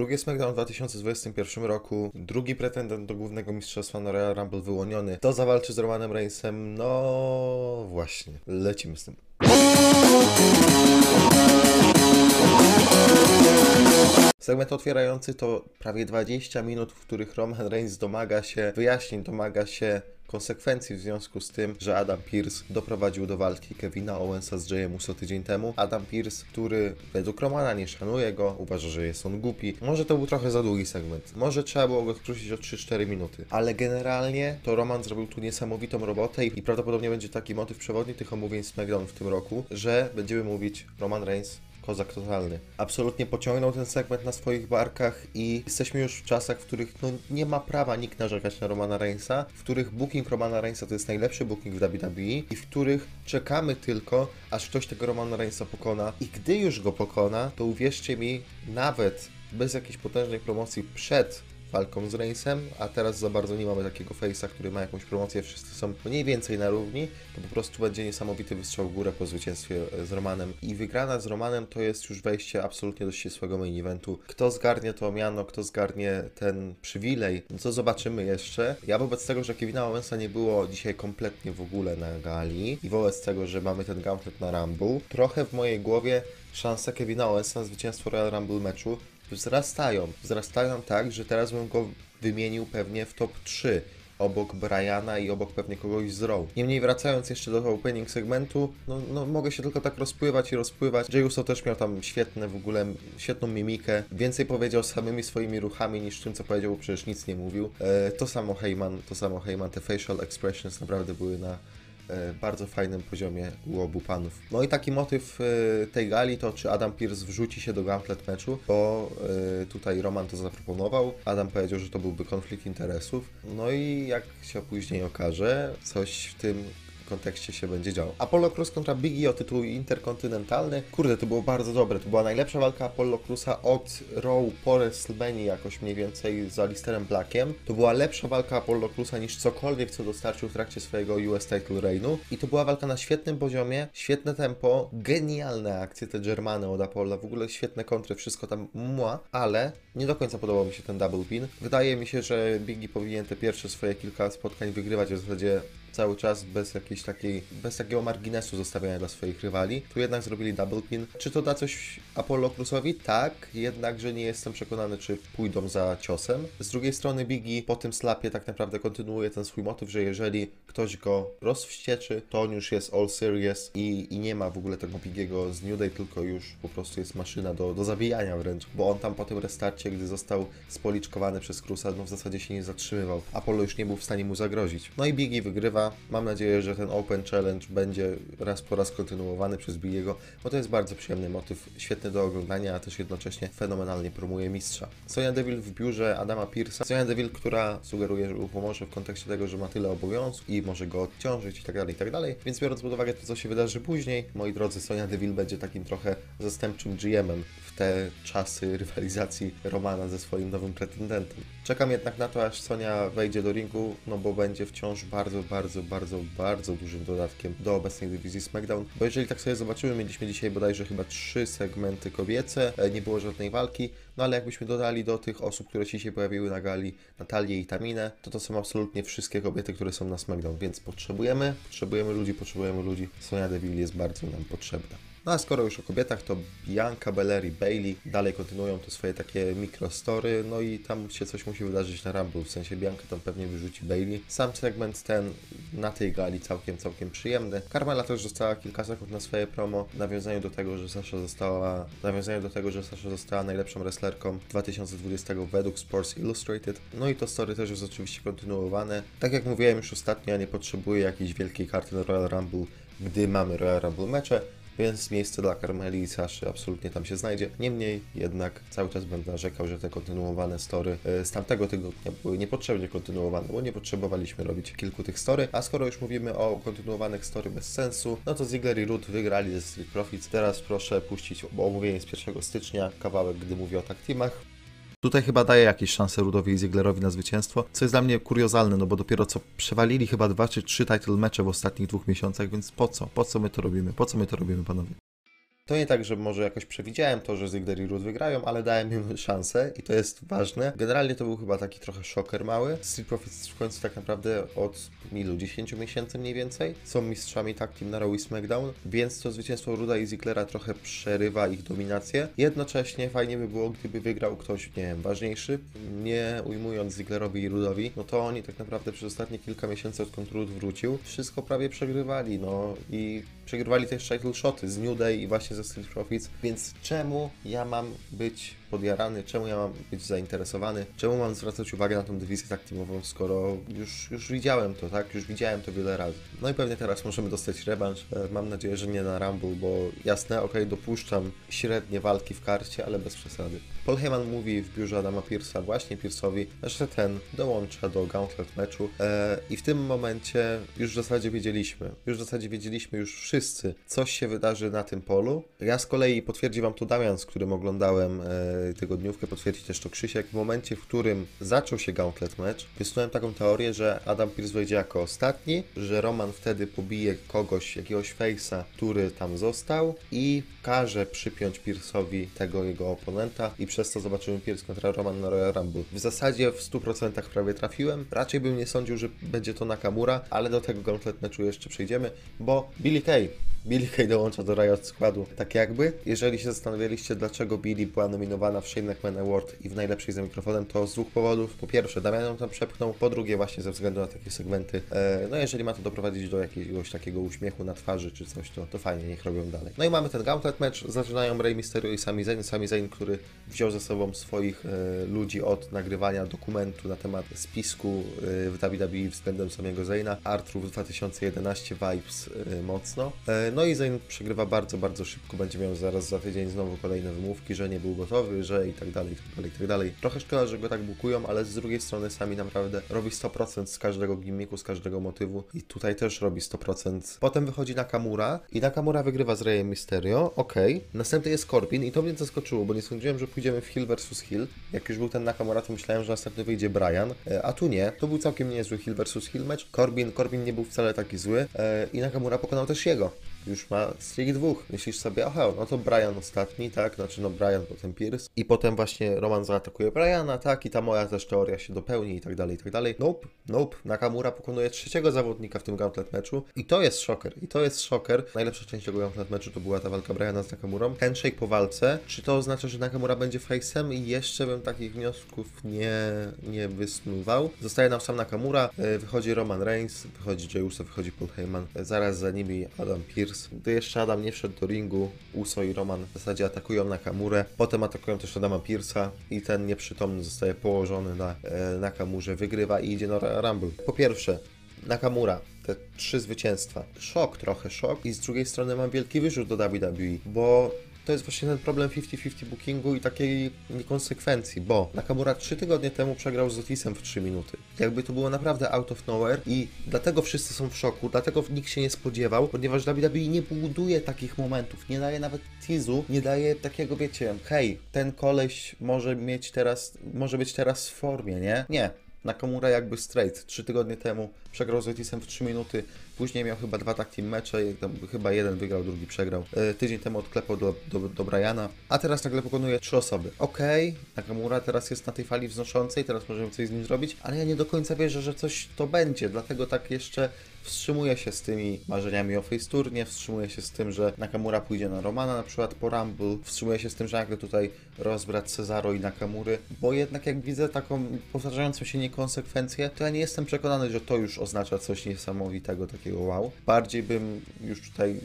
Drugie SmackDown w 2021 roku, drugi pretendent do głównego mistrzostwa na Royal Rumble wyłoniony, to zawalczy z Romanem Reignsem, no właśnie, lecimy z tym. Segment otwierający to prawie 20 minut, w których Roman Reigns domaga się wyjaśnień, domaga się konsekwencji w związku z tym, że Adam Pearce doprowadził do walki Kevina Owensa z Jayem Uso tydzień temu. Adam Pearce, który według Romana nie szanuje go, uważa, że jest on głupi. Może to był trochę za długi segment. Może trzeba było go skrócić o 3-4 minuty. Ale generalnie to Roman zrobił tu niesamowitą robotę i prawdopodobnie będzie taki motyw przewodni tych omówień SmackDown w tym roku, że będziemy mówić Roman Reigns kozak totalny. Absolutnie pociągnął ten segment na swoich barkach i jesteśmy już w czasach, w których no, nie ma prawa nikt narzekać na Romana Reignsa, w których booking Romana Reignsa to jest najlepszy booking w WWE i w których czekamy tylko, aż ktoś tego Romana Reignsa pokona i gdy już go pokona, to uwierzcie mi, nawet bez jakiejś potężnej promocji przed walką z Reignsem, a teraz za bardzo nie mamy takiego face'a, który ma jakąś promocję, wszyscy są mniej więcej na równi, to po prostu będzie niesamowity wystrzał w górę po zwycięstwie z Romanem. I wygrana z Romanem to jest już wejście absolutnie do ścisłego main eventu. Kto zgarnie to miano, kto zgarnie ten przywilej, to zobaczymy jeszcze. Ja wobec tego, że Kevina Owensa nie było dzisiaj kompletnie w ogóle na gali i wobec tego, że mamy ten gauntlet na Rumble, trochę w mojej głowie szansa Kevina Owensa na zwycięstwo Royal Rumble meczu wzrastają. Wzrastają tak, że teraz bym go wymienił pewnie w top 3 obok Briana i obok pewnie kogoś z Raw. Niemniej wracając jeszcze do opening segmentu, no, no mogę się tylko tak rozpływać i rozpływać. Jey Uso też miał tam świetne w ogóle, świetną mimikę. Więcej powiedział samymi swoimi ruchami niż tym, co powiedział, bo przecież nic nie mówił. E, to samo Heyman, to samo Heyman, te facial expressions naprawdę były na bardzo fajnym poziomie u obu panów. No i taki motyw e, tej gali to, czy Adam Pierce wrzuci się do gauntlet meczu, bo e, tutaj Roman to zaproponował. Adam powiedział, że to byłby konflikt interesów. No i jak się później okaże, coś w tym kontekście się będzie działo. Apollo Cruz kontra Biggie o tytuł interkontynentalny. Kurde, to było bardzo dobre. To była najlepsza walka Apollo Cruza od Raw po WrestleMania jakoś mniej więcej z Alisterem Blackiem. To była lepsza walka Apollo Cruza niż cokolwiek, co dostarczył w trakcie swojego US Title Reignu. I to była walka na świetnym poziomie, świetne tempo, genialne akcje, te Germany od Apollo, w ogóle świetne kontry, wszystko tam mła, ale nie do końca podobał mi się ten double pin. Wydaje mi się, że Biggie powinien te pierwsze swoje kilka spotkań wygrywać w zasadzie cały czas bez jakiejś takiej, bez takiego marginesu zostawiania dla swoich rywali. Tu jednak zrobili double pin. Czy to da coś Apollo Crusowi? Tak, jednakże nie jestem przekonany, czy pójdą za ciosem. Z drugiej strony Biggie po tym slapie tak naprawdę kontynuuje ten swój motyw, że jeżeli ktoś go rozwścieczy, to on już jest all serious i, i nie ma w ogóle tego Biggiego z New Day, tylko już po prostu jest maszyna do, do zabijania wręcz, bo on tam po tym restarcie, gdy został spoliczkowany przez Crusa, no w zasadzie się nie zatrzymywał. Apollo już nie był w stanie mu zagrozić. No i Biggie wygrywa, Mam nadzieję, że ten Open Challenge będzie raz po raz kontynuowany przez Billiego, bo to jest bardzo przyjemny motyw, świetny do oglądania, a też jednocześnie fenomenalnie promuje mistrza. Sonia Deville w biurze Adama Pearsa. Sonia Deville, która sugeruje, że pomoże w kontekście tego, że ma tyle obowiązków i może go odciążyć i tak dalej, i tak. Więc biorąc pod uwagę to, co się wydarzy później, moi drodzy, Sonia Deville będzie takim trochę zastępczym GM-em w te czasy rywalizacji Romana ze swoim nowym pretendentem. Czekam jednak na to, aż Sonia wejdzie do ringu, no bo będzie wciąż bardzo, bardzo bardzo, bardzo, dużym dodatkiem do obecnej dywizji SmackDown, bo jeżeli tak sobie zobaczymy, mieliśmy dzisiaj bodajże chyba trzy segmenty kobiece, e, nie było żadnej walki, no ale jakbyśmy dodali do tych osób, które się dzisiaj pojawiły na gali, Natalię i Taminę, to to są absolutnie wszystkie kobiety, które są na SmackDown, więc potrzebujemy, potrzebujemy ludzi, potrzebujemy ludzi. Sonia Deville jest bardzo nam potrzebna. No a skoro już o kobietach, to Bianca Belair i Bailey dalej kontynuują to swoje takie mikrostory, no i tam się coś musi wydarzyć na Rumble, w sensie Bianca tam pewnie wyrzuci Bailey. Sam segment ten na tej gali całkiem, całkiem przyjemny. Carmela też dostała kilka sekund na swoje promo, nawiązaniu do tego, że Sasha została, nawiązaniu do tego, że Sasha została najlepszą wrestlerką 2020 według Sports Illustrated. No i to story też jest oczywiście kontynuowane. Tak jak mówiłem już ostatnio, ja nie potrzebuję jakiejś wielkiej karty na Royal Rumble, gdy mamy Royal Rumble mecze, więc miejsce dla Carmeli i Saszy absolutnie tam się znajdzie. Niemniej jednak cały czas będę narzekał, że te kontynuowane story e, z tamtego tygodnia były niepotrzebnie kontynuowane, bo nie potrzebowaliśmy robić kilku tych story, a skoro już mówimy o kontynuowanych story bez sensu, no to Ziggler i Root wygrali ze Street Profits. Teraz proszę puścić omówienie z 1 stycznia, kawałek, gdy mówię o tak teamach. Tutaj chyba daje jakieś szanse Rudowi i Zieglerowi na zwycięstwo, co jest dla mnie kuriozalne, no bo dopiero co przewalili chyba dwa czy trzy title mecze w ostatnich dwóch miesiącach, więc po co? Po co my to robimy? Po co my to robimy, panowie? To nie tak, że może jakoś przewidziałem to, że Ziggler i Root wygrają, ale dałem im szansę i to jest ważne. Generalnie to był chyba taki trochę szoker mały. Street Profits w końcu tak naprawdę od ilu, 10 miesięcy mniej więcej są mistrzami tak team na Raw i SmackDown, więc to zwycięstwo Ruda i Zigglera trochę przerywa ich dominację. Jednocześnie fajnie by było, gdyby wygrał ktoś, nie wiem, ważniejszy, nie ujmując Zigglerowi i Rudowi, no to oni tak naprawdę przez ostatnie kilka miesięcy, odkąd Rud wrócił, wszystko prawie przegrywali, no i przegrywali też title shoty z New Day i właśnie Street Profits, więc czemu ja mam być podjarany, czemu ja mam być zainteresowany, czemu mam zwracać uwagę na tą dywizję tak teamową, skoro już, już widziałem to, tak, już widziałem to wiele razy. No i pewnie teraz możemy dostać rewanż, E, mam nadzieję, że nie na Rumble, bo jasne, okej, dopuszczam średnie walki w karcie, ale bez przesady. Paul Heyman mówi w biurze Adama Pierce'a właśnie Pierce'owi, że ten dołącza do Gauntlet meczu e, i w tym momencie już w zasadzie wiedzieliśmy, już w zasadzie wiedzieliśmy już wszyscy, coś się wydarzy na tym polu. Ja z kolei potwierdzi Wam to Damian, z którym oglądałem e, tygodniówkę, potwierdzi też to Krzysiek. W momencie, w którym zaczął się Gauntlet mecz, wysunąłem taką teorię, że Adam Pierce wejdzie jako ostatni, że Roman wtedy pobije kogoś, jakiegoś face'a, który tam został i każe przypiąć Pierce'owi tego jego oponenta i przez to zobaczymy Pierce kontra Roman na Royal Rumble. W zasadzie w 100% prawie trafiłem. Raczej bym nie sądził, że będzie to Nakamura, ale do tego Gauntlet meczu jeszcze przejdziemy, bo Billy Kay Billy Kay dołącza do Riot składu. Tak jakby, jeżeli się zastanawialiście, dlaczego Billy była nominowana w Shane Award i w najlepszej za mikrofonem, to z dwóch powodów. Po pierwsze, Damian ją tam przepchnął, po drugie właśnie ze względu na takie segmenty. E, no jeżeli ma to doprowadzić do jakiegoś takiego uśmiechu na twarzy czy coś, to, to fajnie, niech robią dalej. No i mamy ten Gauntlet match, zaczynają Rey Mysterio i Sami Zayn. Sami Zayn, który wziął ze sobą swoich e, ludzi od nagrywania dokumentu na temat spisku e, w WWE względem samego Zayna. Artrów 2011 vibes e, mocno. E, no i Zayn przegrywa bardzo, bardzo szybko. Będzie miał zaraz za tydzień znowu kolejne wymówki, że nie był gotowy, że i tak dalej, i tak dalej, i tak dalej. Trochę szkoda, że go tak bukują, ale z drugiej strony sami naprawdę robi 100% z każdego gimmicku, z każdego motywu i tutaj też robi 100%. Potem wychodzi Nakamura i Nakamura wygrywa z Reyem Mysterio, okej. Następny jest Corbin i to mnie zaskoczyło, bo nie sądziłem, że pójdziemy w Hill versus Hill. Jak już był ten Nakamura, to myślałem, że następny wyjdzie Brian, e, a tu nie. To był całkiem niezły Hill versus Hill match. Corbin, Corbin nie był wcale taki zły e, i Nakamura pokonał też jego już ma streak dwóch. Myślisz sobie, aha, no to Brian ostatni, tak? Znaczy, no Brian, potem Pierce. I potem właśnie Roman zaatakuje Briana, tak? I ta moja też teoria się dopełni i tak dalej, i tak dalej. Nope, nope. Nakamura pokonuje trzeciego zawodnika w tym gauntlet meczu. I to jest szoker. I to jest szoker. Najlepsza część tego gauntlet meczu to była ta walka Briana z Nakamurą. Handshake po walce. Czy to oznacza, że Nakamura będzie face'em? I jeszcze bym takich wniosków nie, nie wysnuwał. Zostaje nam sam Nakamura. e, Wychodzi Roman Reigns, wychodzi Jey Uso, wychodzi Paul Heyman. e, Zaraz za nimi Adam Pierce. Gdy jeszcze Adam nie wszedł do ringu, Uso i Roman w zasadzie atakują Nakamurę. Potem atakują też Adama Pierce'a i ten nieprzytomny zostaje położony na e, Nakamurze, wygrywa i idzie na Rumble. Po pierwsze, Nakamura, te trzy zwycięstwa. Szok, trochę szok. I z drugiej strony mam wielki wyrzut do WWE, bo to jest właśnie ten problem 50-50 bookingu i takiej niekonsekwencji, bo Nakamura 3 tygodnie temu przegrał z Otisem w 3 minuty. Jakby to było naprawdę out of nowhere i dlatego wszyscy są w szoku, dlatego nikt się nie spodziewał, ponieważ WWE nie buduje takich momentów, nie daje nawet teasu, nie daje takiego, wiecie, hej, ten koleś może mieć teraz, może być teraz w formie, nie? Nie. Nakamura jakby straight. Trzy tygodnie temu przegrał z Otisem w 3 minuty. Później miał chyba dwa tak team mecze, chyba jeden wygrał, drugi przegrał. E, tydzień temu odklepał do, do, do Briana, a teraz nagle pokonuje trzy osoby. Okej, Nakamura teraz jest na tej fali wznoszącej, teraz możemy coś z nim zrobić, ale ja nie do końca wierzę, że coś to będzie, dlatego tak jeszcze wstrzymuję się z tymi marzeniami o face turnie, wstrzymuję się z tym, że Nakamura pójdzie na Romana na przykład po Rumble, wstrzymuję się z tym, że nagle tutaj rozbrat Cezaro i Nakamury, bo jednak jak widzę taką powtarzającą się niekonsekwencję, to ja nie jestem przekonany, że to już oznacza coś niesamowitego, takiego wow. Bardziej bym już tutaj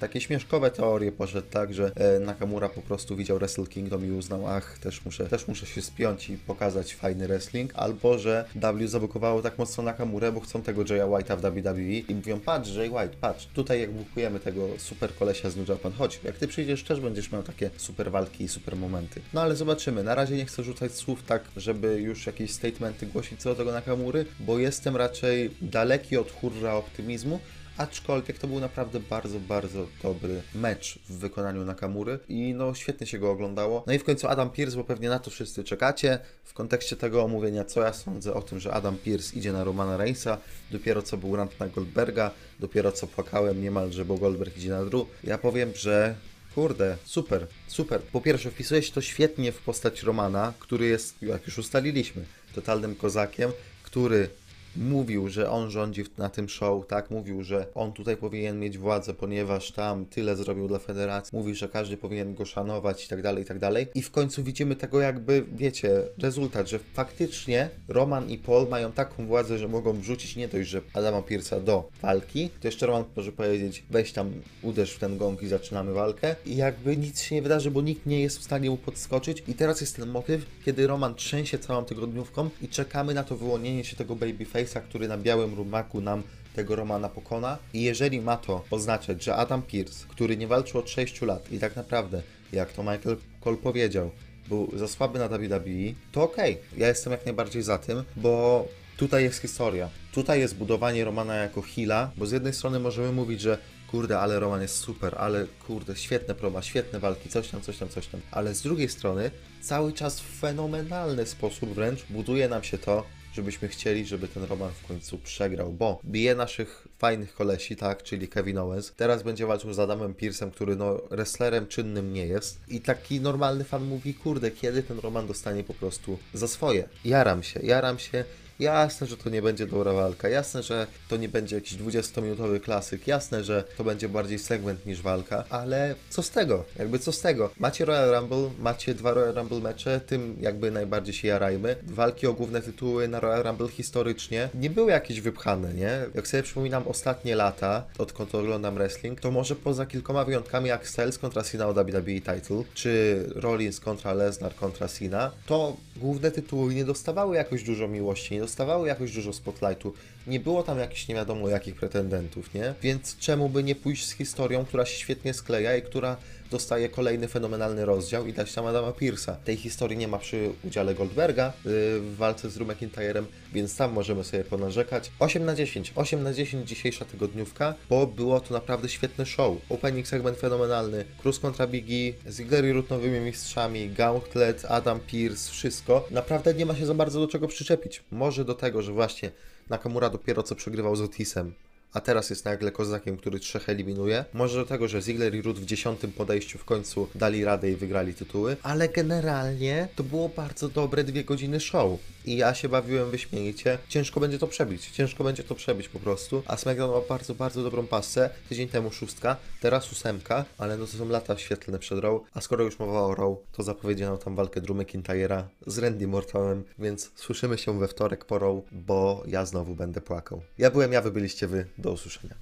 takie śmieszkowe teorie poszedł tak, że e, Nakamura po prostu widział Wrestle Kingdom i uznał, ach, też muszę, też muszę się spiąć i pokazać fajny wrestling, albo że W zabukowało tak mocno Nakamurę, bo chcą tego Jaya White'a w WWE i mówią, patrz Jay White, patrz, tutaj jak bukujemy tego super kolesia z New Japan, chodź, jak ty przyjdziesz też będziesz miał takie super walki i super momenty. No ale zobaczymy, na razie nie chcę rzucać słów tak, żeby już jakieś statementy głosić co do tego Nakamury, bo jestem raczej daleki od hurra optymizmu, Aczkolwiek to był naprawdę bardzo, bardzo dobry mecz w wykonaniu Nakamury i no świetnie się go oglądało. No i w końcu Adam Pierce, bo pewnie na to wszyscy czekacie. W kontekście tego omówienia, co ja sądzę o tym, że Adam Pierce idzie na Romana Reignsa, dopiero co był rant na Goldberga, dopiero co płakałem niemalże, bo Goldberg idzie na Drew. Ja powiem, że Kurde, super, super. Po pierwsze, wpisujesz to świetnie w postać Romana, który jest, jak już ustaliliśmy, totalnym kozakiem, który mówił, że on rządzi na tym show, tak? Mówił, że on tutaj powinien mieć władzę, ponieważ tam tyle zrobił dla federacji. Mówi, że każdy powinien go szanować i tak dalej, i tak dalej. I w końcu widzimy tego jakby, wiecie, rezultat, że faktycznie Roman i Paul mają taką władzę, że mogą wrzucić nie dość, że Adama Pierce'a do walki, to jeszcze Roman może powiedzieć, weź tam, uderz w ten gong i zaczynamy walkę. I jakby nic się nie wydarzy, bo nikt nie jest w stanie mu podskoczyć. I teraz jest ten motyw, kiedy Roman trzęsie całą tygodniówką i czekamy na to wyłonienie się tego babyface'a, który na białym rumaku nam tego Romana pokona. I jeżeli ma to oznaczać, że Adam Pierce, który nie walczył od 6 lat i tak naprawdę, jak to Michael Cole powiedział, był za słaby na WWE, to okej, ja jestem jak najbardziej za tym, bo tutaj jest historia. Tutaj jest budowanie Romana jako heala, bo z jednej strony możemy mówić, że kurde, ale Roman jest super, ale kurde, świetne proba, świetne walki, coś tam, coś tam, coś tam. Ale z drugiej strony cały czas w fenomenalny sposób wręcz buduje nam się to, żebyśmy chcieli, żeby ten Roman w końcu przegrał, bo bije naszych fajnych kolesi, tak, czyli Kevin Owens. Teraz będzie walczył z Adamem Pearsem, który no wrestlerem czynnym nie jest. I taki normalny fan mówi, kurde, kiedy ten Roman dostanie po prostu za swoje. Jaram się, jaram się. Jasne, że to nie będzie dobra walka, jasne, że to nie będzie jakiś 20-minutowy klasyk, jasne, że to będzie bardziej segment niż walka, ale co z tego? Jakby co z tego? Macie Royal Rumble, macie dwa Royal Rumble mecze, tym jakby najbardziej się jarajmy. Walki o główne tytuły na Royal Rumble historycznie nie były jakieś wypchane, nie? Jak sobie przypominam ostatnie lata, odkąd oglądam wrestling, to może poza kilkoma wyjątkami jak Styles kontra Cena o WWE title, czy Rollins kontra Lesnar kontra Cena, to główne tytuły nie dostawały jakoś dużo miłości, nie dostawały jakoś dużo spotlightu. Nie było tam jakichś nie wiadomo jakich pretendentów, nie? Więc czemu by nie pójść z historią, która się świetnie skleja i która dostaje kolejny fenomenalny rozdział i dać tam Adama Pierce'a. Tej historii nie ma przy udziale Goldberga yy, w walce z Drew McIntyrem, więc tam możemy sobie ponarzekać. 8 na 10, 8 na 10 dzisiejsza tygodniówka, bo było to naprawdę świetny show. Opening segment fenomenalny, Cruz kontra Biggie, Ziggler i nowymi mistrzami, Gauntlet, Adam Pierce, wszystko. Naprawdę nie ma się za bardzo do czego przyczepić. Może do tego, że właśnie Nakamura dopiero co przegrywał z Otisem, a teraz jest nagle kozakiem, który trzech eliminuje. Może do tego, że Ziggler i Root w dziesiątym podejściu w końcu dali radę i wygrali tytuły, ale generalnie to było bardzo dobre dwie godziny show. I ja się bawiłem wyśmienicie. Ciężko będzie to przebić, ciężko będzie to przebić po prostu. A SmackDown ma bardzo, bardzo dobrą pasę. Tydzień temu szóstka, teraz ósemka, ale no to są lata świetlne przed Raw. A skoro już mowa o Raw, to zapowiedziano tam walkę Drew McIntyre'a z Randy Mortonem, więc słyszymy się we wtorek po Raw, bo ja znowu będę płakał. Ja byłem ja, wy byliście wy. Do usłyszenia.